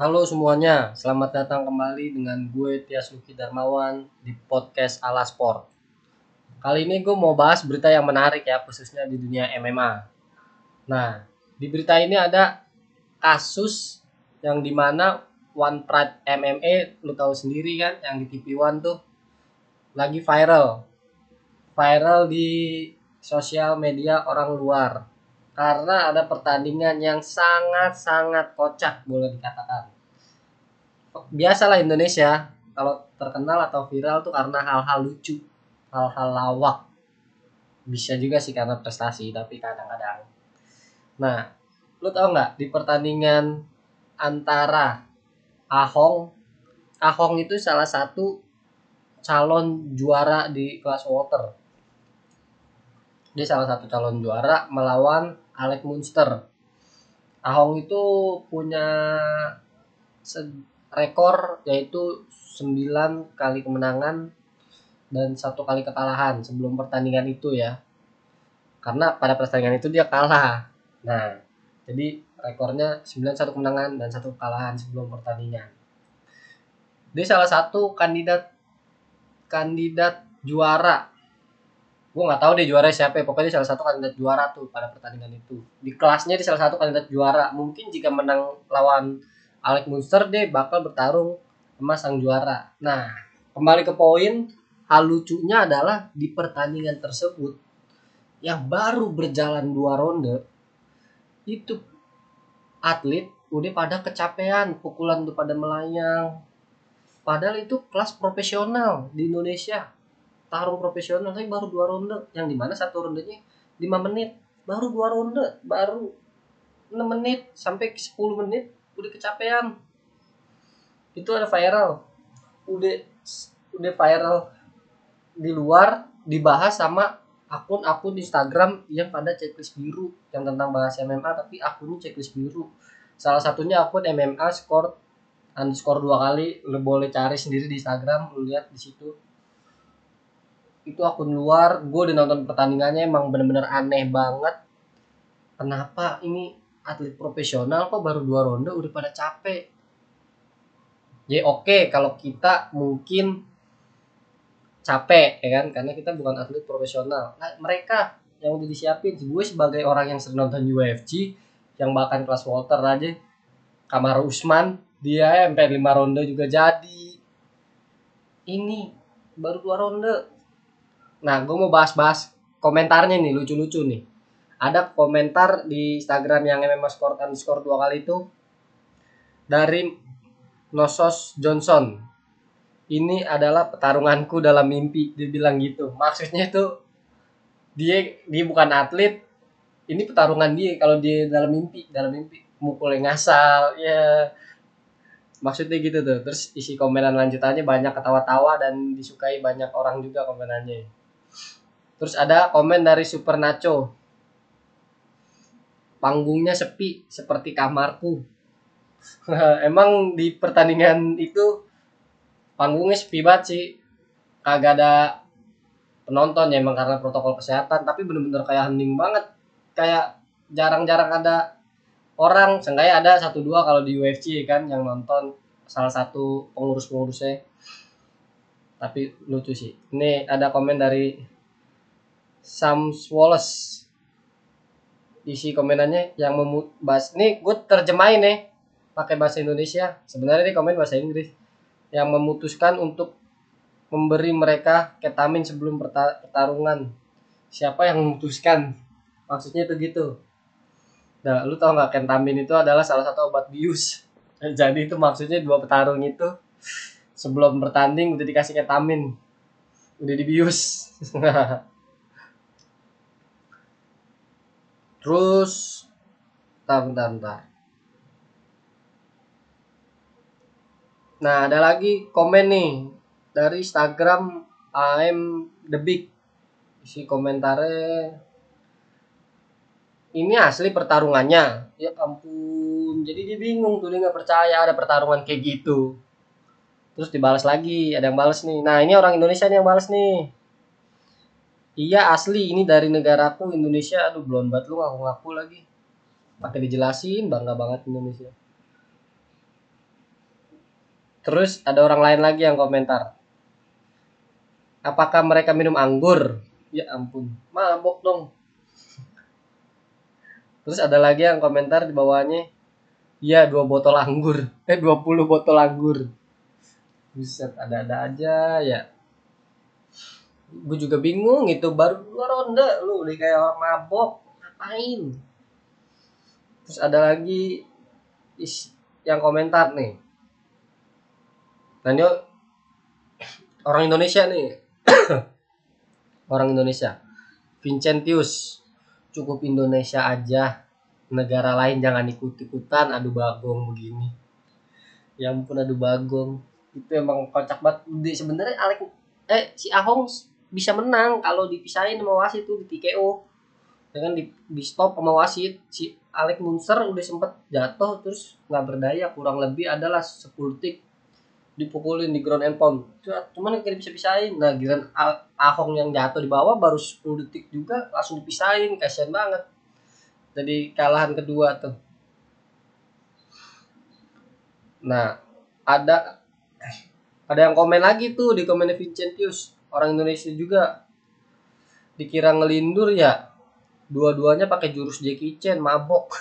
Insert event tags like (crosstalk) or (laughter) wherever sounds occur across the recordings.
Halo semuanya, selamat datang kembali dengan gue Tias Luki Darmawan di podcast Ala Sport. Kali ini gue mau bahas berita yang menarik ya, khususnya di dunia MMA. Nah, di berita ini ada kasus yang di mana One Pride MMA, lu tahu sendiri kan, yang di TV One tuh lagi viral. Viral di sosial media orang luar karena ada pertandingan yang sangat-sangat kocak boleh dikatakan. Biasalah Indonesia kalau terkenal atau viral tuh karena hal-hal lucu, hal-hal lawak. Bisa juga sih karena prestasi, tapi kadang-kadang. Nah, lu tau nggak di pertandingan antara Ahong, Ahong itu salah satu calon juara di kelas water. Dia salah satu calon juara melawan Alec Munster. Ahong itu punya rekor yaitu 9 kali kemenangan dan satu kali kekalahan sebelum pertandingan itu ya. Karena pada pertandingan itu dia kalah. Nah, jadi rekornya 9 satu kemenangan dan satu kekalahan sebelum pertandingan. Dia salah satu kandidat kandidat juara gue nggak tahu deh juara siapa ya. pokoknya salah satu kandidat juara tuh pada pertandingan itu. Di kelasnya di salah satu kandidat juara. Mungkin jika menang lawan Alex Munster deh bakal bertarung sama sang juara. Nah kembali ke poin hal lucunya adalah di pertandingan tersebut yang baru berjalan dua ronde itu atlet udah pada kecapean pukulan tuh pada melayang. Padahal itu kelas profesional di Indonesia tarung profesional tapi baru dua ronde. Yang di mana satu rondenya lima menit. Baru dua ronde baru enam menit sampai sepuluh menit udah kecapean. Itu ada viral. Udah udah viral di luar dibahas sama akun-akun Instagram yang pada checklist biru yang tentang bahas MMA tapi akunnya checklist biru. Salah satunya akun MMA score underscore dua kali lo boleh cari sendiri di Instagram lo lihat di situ itu akun luar gue udah nonton pertandingannya emang bener-bener aneh banget. Kenapa ini atlet profesional kok baru dua ronde udah pada capek? Ya oke okay, kalau kita mungkin capek ya kan? Karena kita bukan atlet profesional. Nah, mereka yang udah disiapin gue sebagai orang yang sering nonton UFC yang bahkan kelas Walter aja Kamar Usman dia sampai lima ronde juga jadi. Ini baru dua ronde Nah, gue mau bahas-bahas komentarnya nih, lucu-lucu nih. Ada komentar di Instagram yang MMA Sport underscore dua kali itu dari Nosos Johnson. Ini adalah pertarunganku dalam mimpi, dia bilang gitu. Maksudnya itu dia dia bukan atlet, ini pertarungan dia kalau dia dalam mimpi, dalam mimpi mukul yang ngasal, ya maksudnya gitu tuh. Terus isi komenan lanjutannya banyak ketawa-tawa dan disukai banyak orang juga komenannya. Terus ada komen dari Super Nacho. Panggungnya sepi seperti kamarku. (laughs) Emang di pertandingan itu panggungnya sepi banget sih. Kagak ada penonton ya emang karena protokol kesehatan. Tapi bener-bener kayak hening banget. Kayak jarang-jarang ada orang. Seenggaknya ada satu dua kalau di UFC kan yang nonton salah satu pengurus-pengurusnya. Tapi lucu sih. Ini ada komen dari Sam Wallace. Isi komenannya yang membahas ini gue terjemahin nih pakai bahasa Indonesia. Sebenarnya ini komen bahasa Inggris. Yang memutuskan untuk memberi mereka ketamin sebelum pertarungan. Siapa yang memutuskan? Maksudnya itu gitu. Nah lu tau nggak ketamin itu adalah salah satu obat bius? (laughs) Jadi itu maksudnya dua petarung itu sebelum bertanding udah dikasih ketamin. Udah dibius (laughs) Terus bentar, bentar, bentar. Nah, ada lagi komen nih dari Instagram I'm the big. Isi komentarnya ini asli pertarungannya. Ya ampun. Jadi dia bingung tuh dia nggak percaya ada pertarungan kayak gitu. Terus dibalas lagi, ada yang balas nih. Nah, ini orang Indonesia nih yang balas nih. Iya asli. Ini dari negaraku Indonesia. Aduh belum banget. Lu ngaku-ngaku lagi. Pakai dijelasin bangga banget Indonesia. terus ada orang lain lagi yang komentar. Apakah mereka minum anggur? Ya ampun. Mabok dong. Terus ada lagi yang komentar di bawahnya. Ya dua botol anggur. Eh 20 botol anggur. Buset, ada-ada aja. Ya gue juga bingung itu baru dua ronde lu udah kayak orang mabok ngapain? Terus ada lagi is yang komentar nih. Nah ini orang Indonesia nih. (coughs) Orang Indonesia. Vincentius cukup Indonesia aja. Negara lain jangan ikut-ikutan adu bagong begini. Ya ampun adu bagong. Itu emang kocak banget. Sebenarnya Alek eh si Ahong bisa menang kalau dipisahin sama wasit tuh di TKO dengan di, di stop sama wasit. Si Alek Munster udah sempet jatuh terus nggak berdaya kurang lebih adalah 10 detik dipukulin di ground and pound. Cuman kayak bisa pisahin. Nah giliran Ahong yang jatuh di bawah baru 10 detik juga langsung dipisahin kasihan banget. Jadi kalahan kedua tuh. Nah ada ada yang komen lagi tuh di komennya Vincentius orang Indonesia juga dikira ngelindur ya dua-duanya pakai jurus Jackie Chan mabok.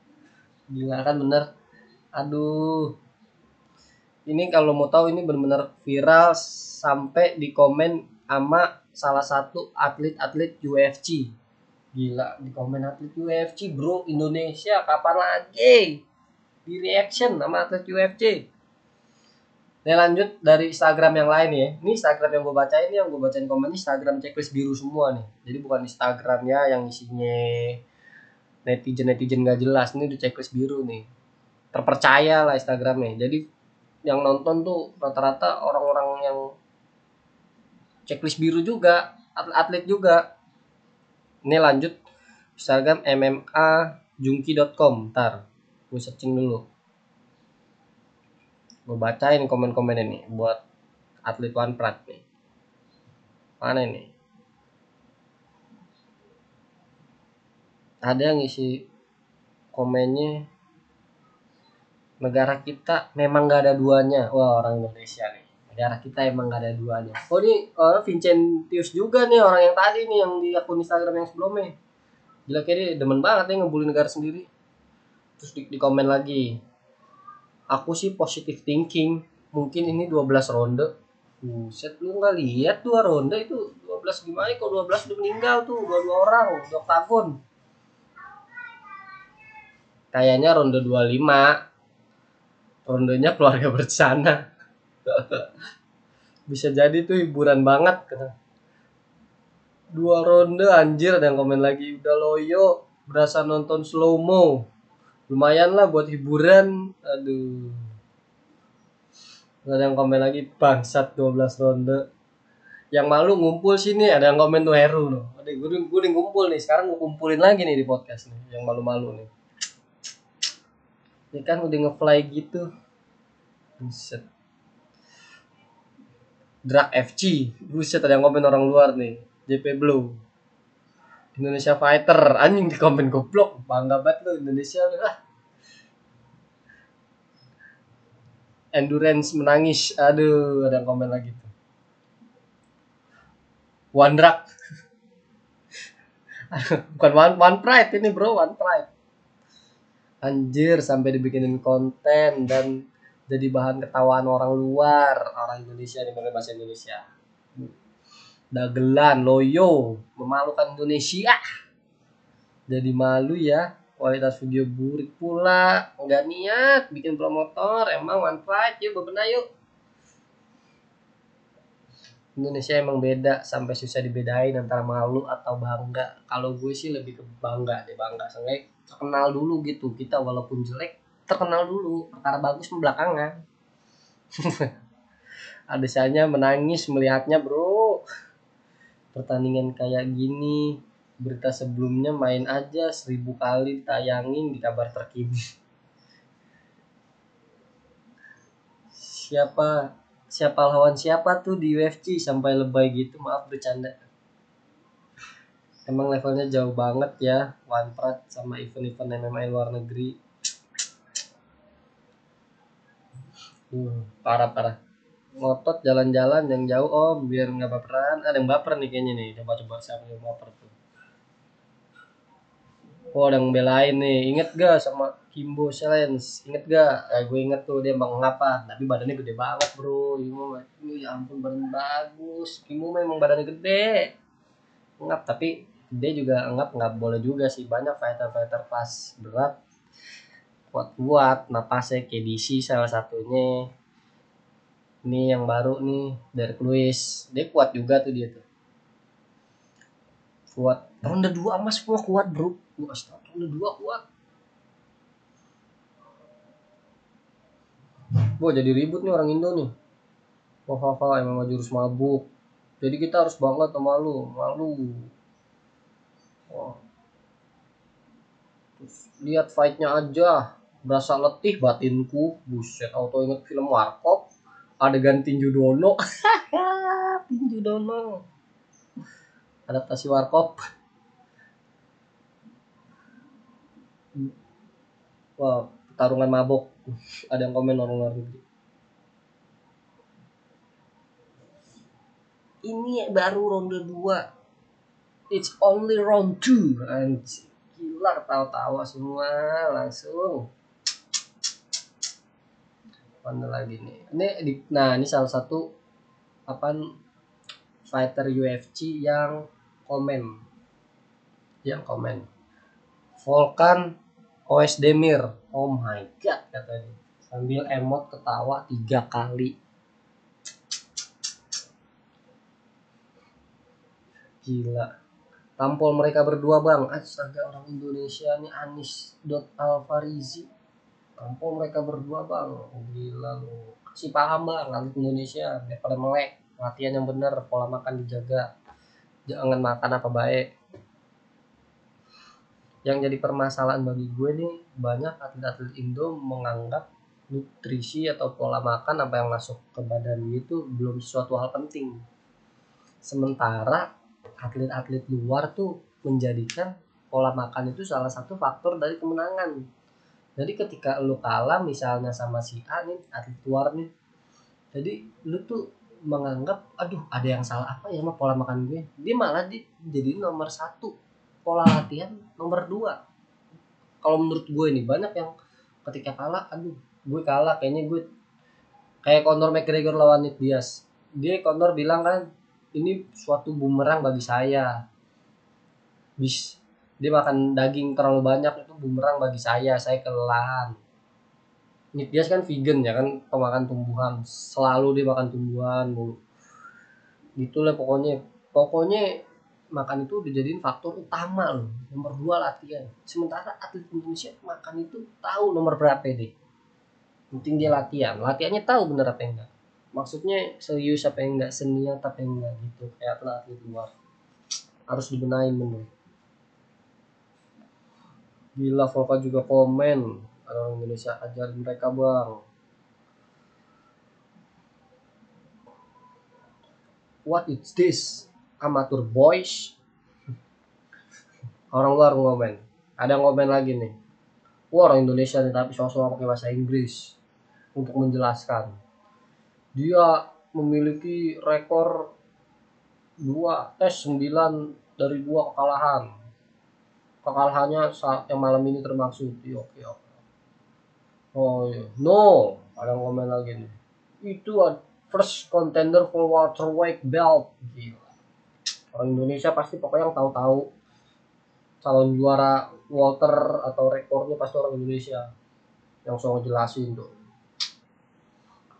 (laughs) Gila kan bener? Aduh. Ini kalau mau tahu ini benar-benar viral sampai di komen sama salah satu atlet-atlet UFC gila di komen atlet UFC bro Indonesia kapan lagi? Di reaction sama atlet UFC Nah lanjut dari Instagram yang lain ya. Ini Instagram yang gue bacain ini yang gue bacain komen Instagram checklist biru semua nih. Jadi bukan Instagramnya yang isinya netizen netizen gak jelas. Ini di checklist biru nih. Terpercaya lah Instagramnya. Jadi yang nonton tuh rata-rata orang-orang yang checklist biru juga, atlet-atlet juga. Ini lanjut Instagram MMA junki.com. Ntar gue searching dulu gue bacain komen-komen ini buat atlet One Prat nih. Mana ini? Ada yang isi komennya negara kita memang gak ada duanya. Wah orang Indonesia nih. Negara kita emang gak ada duanya. Oh ini oh, Vincentius juga nih orang yang tadi nih yang di akun Instagram yang sebelumnya. Gila kayak dia demen banget nih ngebully negara sendiri. Terus di, di komen lagi aku sih positive thinking. Mungkin ini 12 ronde. Buset lu nggak lihat dua ronde itu? 12 gimana? Kalau 12 udah meninggal tuh? Dua-dua orang di oktagon kayaknya ronde 25 rondenya keluarga bersana. (laughs) Bisa jadi tuh hiburan banget. Kata dua ronde anjir yang komen lagi. Udah loyo berasa nonton slow mo lumayan lah buat hiburan. Aduh. Ada yang komen lagi. Bangsat 12 ronde. Yang malu ngumpul sini ada yang komen tuh Heru loh. Ada gue gue ngumpul nih. Sekarang gue kumpulin lagi nih di podcast nih yang malu-malu nih. Ini kan udah ngefly gitu. Buset. Drak FC buset ada yang komen orang luar nih. JP Blue. Indonesia Fighter. Anjing di komen goblok. Bangga banget lu Indonesia lu. Ah endurance menangis. Aduh ada yang komen lagi tuh. One drug. (laughs) Bukan one one pride ini bro one pride. Anjir sampai dibikinin konten dan jadi bahan ketawaan orang luar. Orang Indonesia pakai bahasa Indonesia. Dagelan loyo memalukan Indonesia. Jadi malu ya kualitas video burik pula. Nggak niat bikin promotor. Emang pride yuk bebenah yuk. Indonesia emang beda sampai susah dibedain antara malu atau bangga. Kalau gue sih lebih ke bangga deh bangga. Seenggaknya terkenal dulu gitu. Kita walaupun jelek terkenal dulu. Perkara bagus belakangan. (laughs) Adesanya menangis melihatnya bro. Pertandingan kayak gini berita sebelumnya main aja seribu kali ditayangin di kabar terkini. Siapa siapa lawan siapa tuh di UFC sampai lebay gitu? Maaf bercanda. Emang levelnya jauh banget ya One Prat sama event-event MMA luar negeri. Uh, parah parah. Ngotot jalan-jalan yang jauh om biar nggak baperan. Ada yang baper nih kayaknya nih. Coba coba siapa yang baper tuh oh ada yang belain nih. Inget gak sama Kimbo Challenge? Inget gak? Eh, gue inget tuh dia bang ngapa tapi badannya gede banget bro. Kimbo ya ampun badan bagus. Kimbo memang badannya gede. Ngap tapi dia juga ngap nggak boleh juga sih. Banyak fighter fighter kelas berat. Kuat-kuat napasnya KDC salah satunya. Ini yang baru nih dari Lewis. Dia kuat juga tuh dia tuh. Kuat. Ronde dua emas semua kuat bro dua kuat Wah jadi ribut nih orang Indo nih. Wah wah emang jurus mabuk. Jadi kita harus banget sama lu Malu. Wah. Terus lihat fightnya aja. Berasa letih batinku. Buset auto inget film Warkop. Adegan tinju dono. (laughs) Tinju dono. Adaptasi warkop wah pertarungan mabok. (laughs) Ada yang komen orang luar negeri. Ini baru ronde 2 it's only round 2 anjir gila tahu-tahu semua. Langsung. Mana lagi nih? Ini di, nah ini salah satu apa fighter UFC yang komen. Yang komen. Volkan OS Demir. Oh my god katanya sambil emot ketawa tiga kali. Gila. Tampol mereka berdua bang. Astaga orang Indonesia nih Anis dot Alfarizi. Kampung mereka berdua bang. Gila lu. Kasih paham bang atlet Indonesia. Biar pada melek. Latihan yang benar pola makan dijaga. Jangan makan apa baik yang jadi permasalahan bagi gue nih banyak atlet-atlet Indo menganggap nutrisi atau pola makan apa yang masuk ke badan itu belum sesuatu hal penting. Sementara atlet-atlet luar tuh menjadikan pola makan itu salah satu faktor dari kemenangan. Jadi ketika lu kalah misalnya sama si A nih atlet luar nih jadi lu tuh menganggap aduh ada yang salah apa ya sama pola makan gue? Dia malah di, jadi nomor satu pola latihan nomor dua. Kalau menurut gue nih banyak yang ketika kalah aduh gue kalah kayaknya gue kayak Conor McGregor lawan Nick Diaz. Dia Conor bilang kan ini suatu bumerang bagi saya. Bis dia makan daging terlalu banyak itu bumerang bagi saya saya kelelahan. Nick Diaz kan vegan ya kan pemakan tumbuhan selalu dia makan tumbuhan mulu. Gitulah pokoknya. Pokoknya makan itu dijadiin faktor utama loh nomor dua latihan. Sementara atlet Indonesia makan itu tahu nomor berapa deh penting dia latihan. Latihannya tahu bener apa enggak. Maksudnya serius apa enggak seni apa enggak gitu kayak atlet luar. Harus dibenahin bener Gila Volka juga komen orang Indonesia ajarin mereka bang. What is this? Amateur boys? Orang luar ngomen. Ada ngomen lagi nih. Wah, orang Indonesia nih tapi sosok pakai bahasa Inggris untuk menjelaskan. Dia memiliki rekor 2 eh 9 dari dua kekalahan kekalahannya saat yang malam ini termaksud iya oke oke oh iya no ada komen lagi nih itu first contender for welterweight belt orang Indonesia pasti pokoknya yang tahu-tahu calon juara Walter atau rekornya pasti orang Indonesia yang selalu jelasin tuh.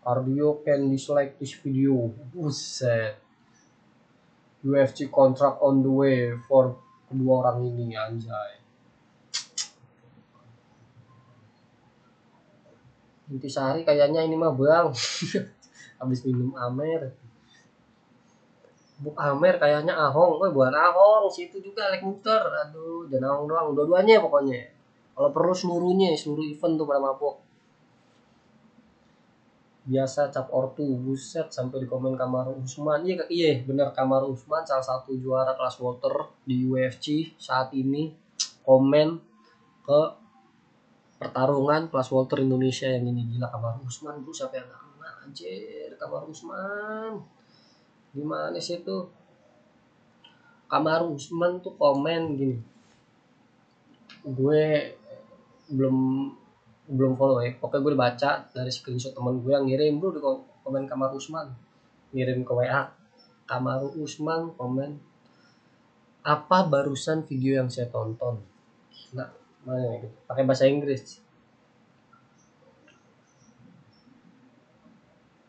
Cardio can dislike this video. Buset. UFC contract on the way for kedua orang ini anjay. Sehari kayaknya ini mah bang. (laughs) Habis minum amer buk amer kayaknya ahong. Oh bukan ahong. Situ juga lek muter. Aduh jangan ahong doang. Dua-duanya pokoknya. Kalau perlu seluruhnya seluruh event tuh pada mabok. Biasa cap ortu buset sampai di komen Kamar Usman. Iya iya bener. Kamar Usman salah satu juara kelas water di UFC saat ini. Komen ke pertarungan plus Walter Indonesia yang ini. Gila kamar Usman bro siapa yang gak kenal anjir kamar Usman gimana sih tuh kamar Usman tuh komen gini. Gue belum belum follow ya. Pokoknya gue baca dari screenshot teman gue yang ngirim bro di komen kamar Usman. Ngirim ke WA kamar Usman komen apa barusan video yang saya tonton nah mana ya gitu. Pakai bahasa Inggris.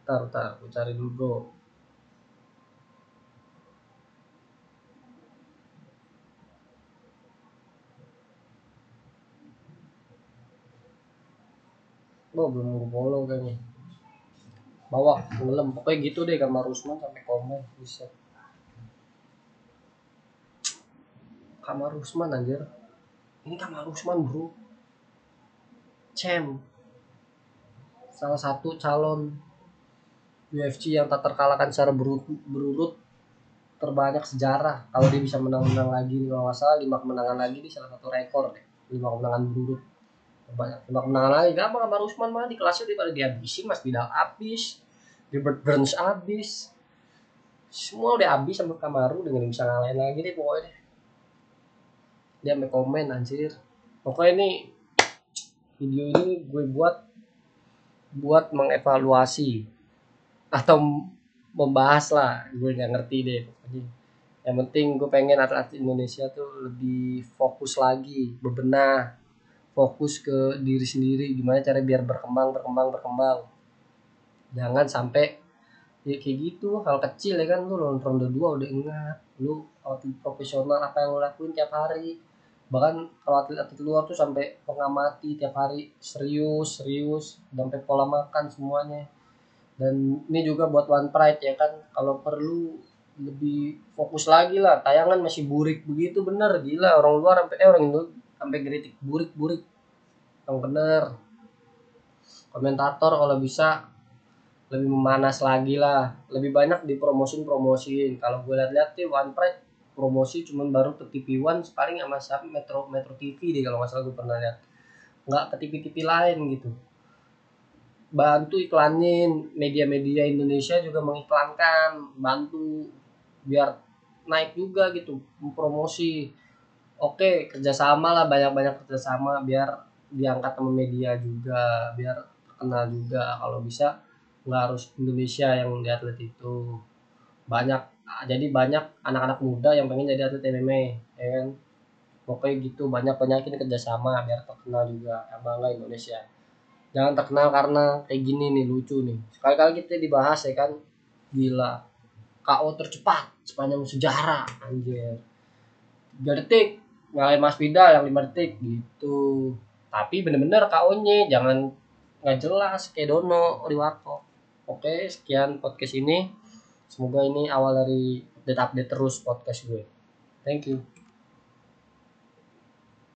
Tar tar gue cari dulu bro Oh, belum gue follow kayaknya. Bawa ngelem. Pokoknya gitu deh kamar Usman sampai komen. Bisa. Kamar Usman anjir. Ini kamar Usman bro. Cem. Salah satu calon UFC yang tak terkalahkan secara berurut, terbanyak sejarah. Kalau dia bisa menang-menang lagi, kalau nggak salah lima kemenangan lagi di salah satu rekor deh. Lima kemenangan berurut banyak tembak menangan lagi. Gak apa Usman mah di kelasnya daripada dihabisin Mas? Bidal habis Gilbert Burns habis. Semua udah habis sama Kamaru dengan bisa ngalahin lagi deh pokoknya. Dia mau komen anjir. Pokoknya ini video ini gue buat buat mengevaluasi atau membahas lah. Gue nggak ngerti deh pokoknya. Yang penting gue pengen atlet Indonesia tuh lebih fokus lagi bebenah fokus ke diri sendiri gimana cara biar berkembang berkembang berkembang. Jangan sampai ya kayak gitu hal kecil ya kan lu ronde dua udah ingat lu atlet profesional apa yang lu lakuin tiap hari. Bahkan kalau atlet-atlet luar tuh sampai pengamati tiap hari serius serius sampai pola makan semuanya. Dan ini juga buat One Pride ya kan kalau perlu lebih fokus lagi lah. Tayangan masih burik begitu bener gila. Orang luar sampai eh orang Indo sampai kritik burik-burik yang bener. Komentator kalau bisa lebih memanas lagi lah. Lebih banyak dipromosin promosin kalau gue lihat-lihat sih One Pride promosi cuman baru ke TV One paling sama siapa? Metro Metro TV deh kalau nggak salah gue pernah lihat nggak ke TV-TV lain gitu. Bantu iklanin media-media Indonesia juga mengiklankan bantu biar naik juga gitu promosi oke kerjasama lah banyak-banyak kerjasama biar diangkat sama media juga biar terkenal juga. Kalau bisa nggak harus Indonesia yang di atlet itu. Banyak jadi banyak anak-anak muda yang pengen jadi atlet MMA ya kan? Pokoknya gitu banyak banyakin kerjasama biar terkenal juga. Yang bangga Indonesia. Jangan terkenal karena kayak gini nih lucu nih. Sekali-kali kita dibahas ya kan? Gila. KO tercepat sepanjang sejarah anjir. 3 detik ngalahin Mas Vidal yang 5 detik gitu tapi bener-bener KO-nya jangan nggak jelas kayak Dono Riwato oke sekian podcast ini. Semoga ini awal dari update-update terus podcast gue. Thank you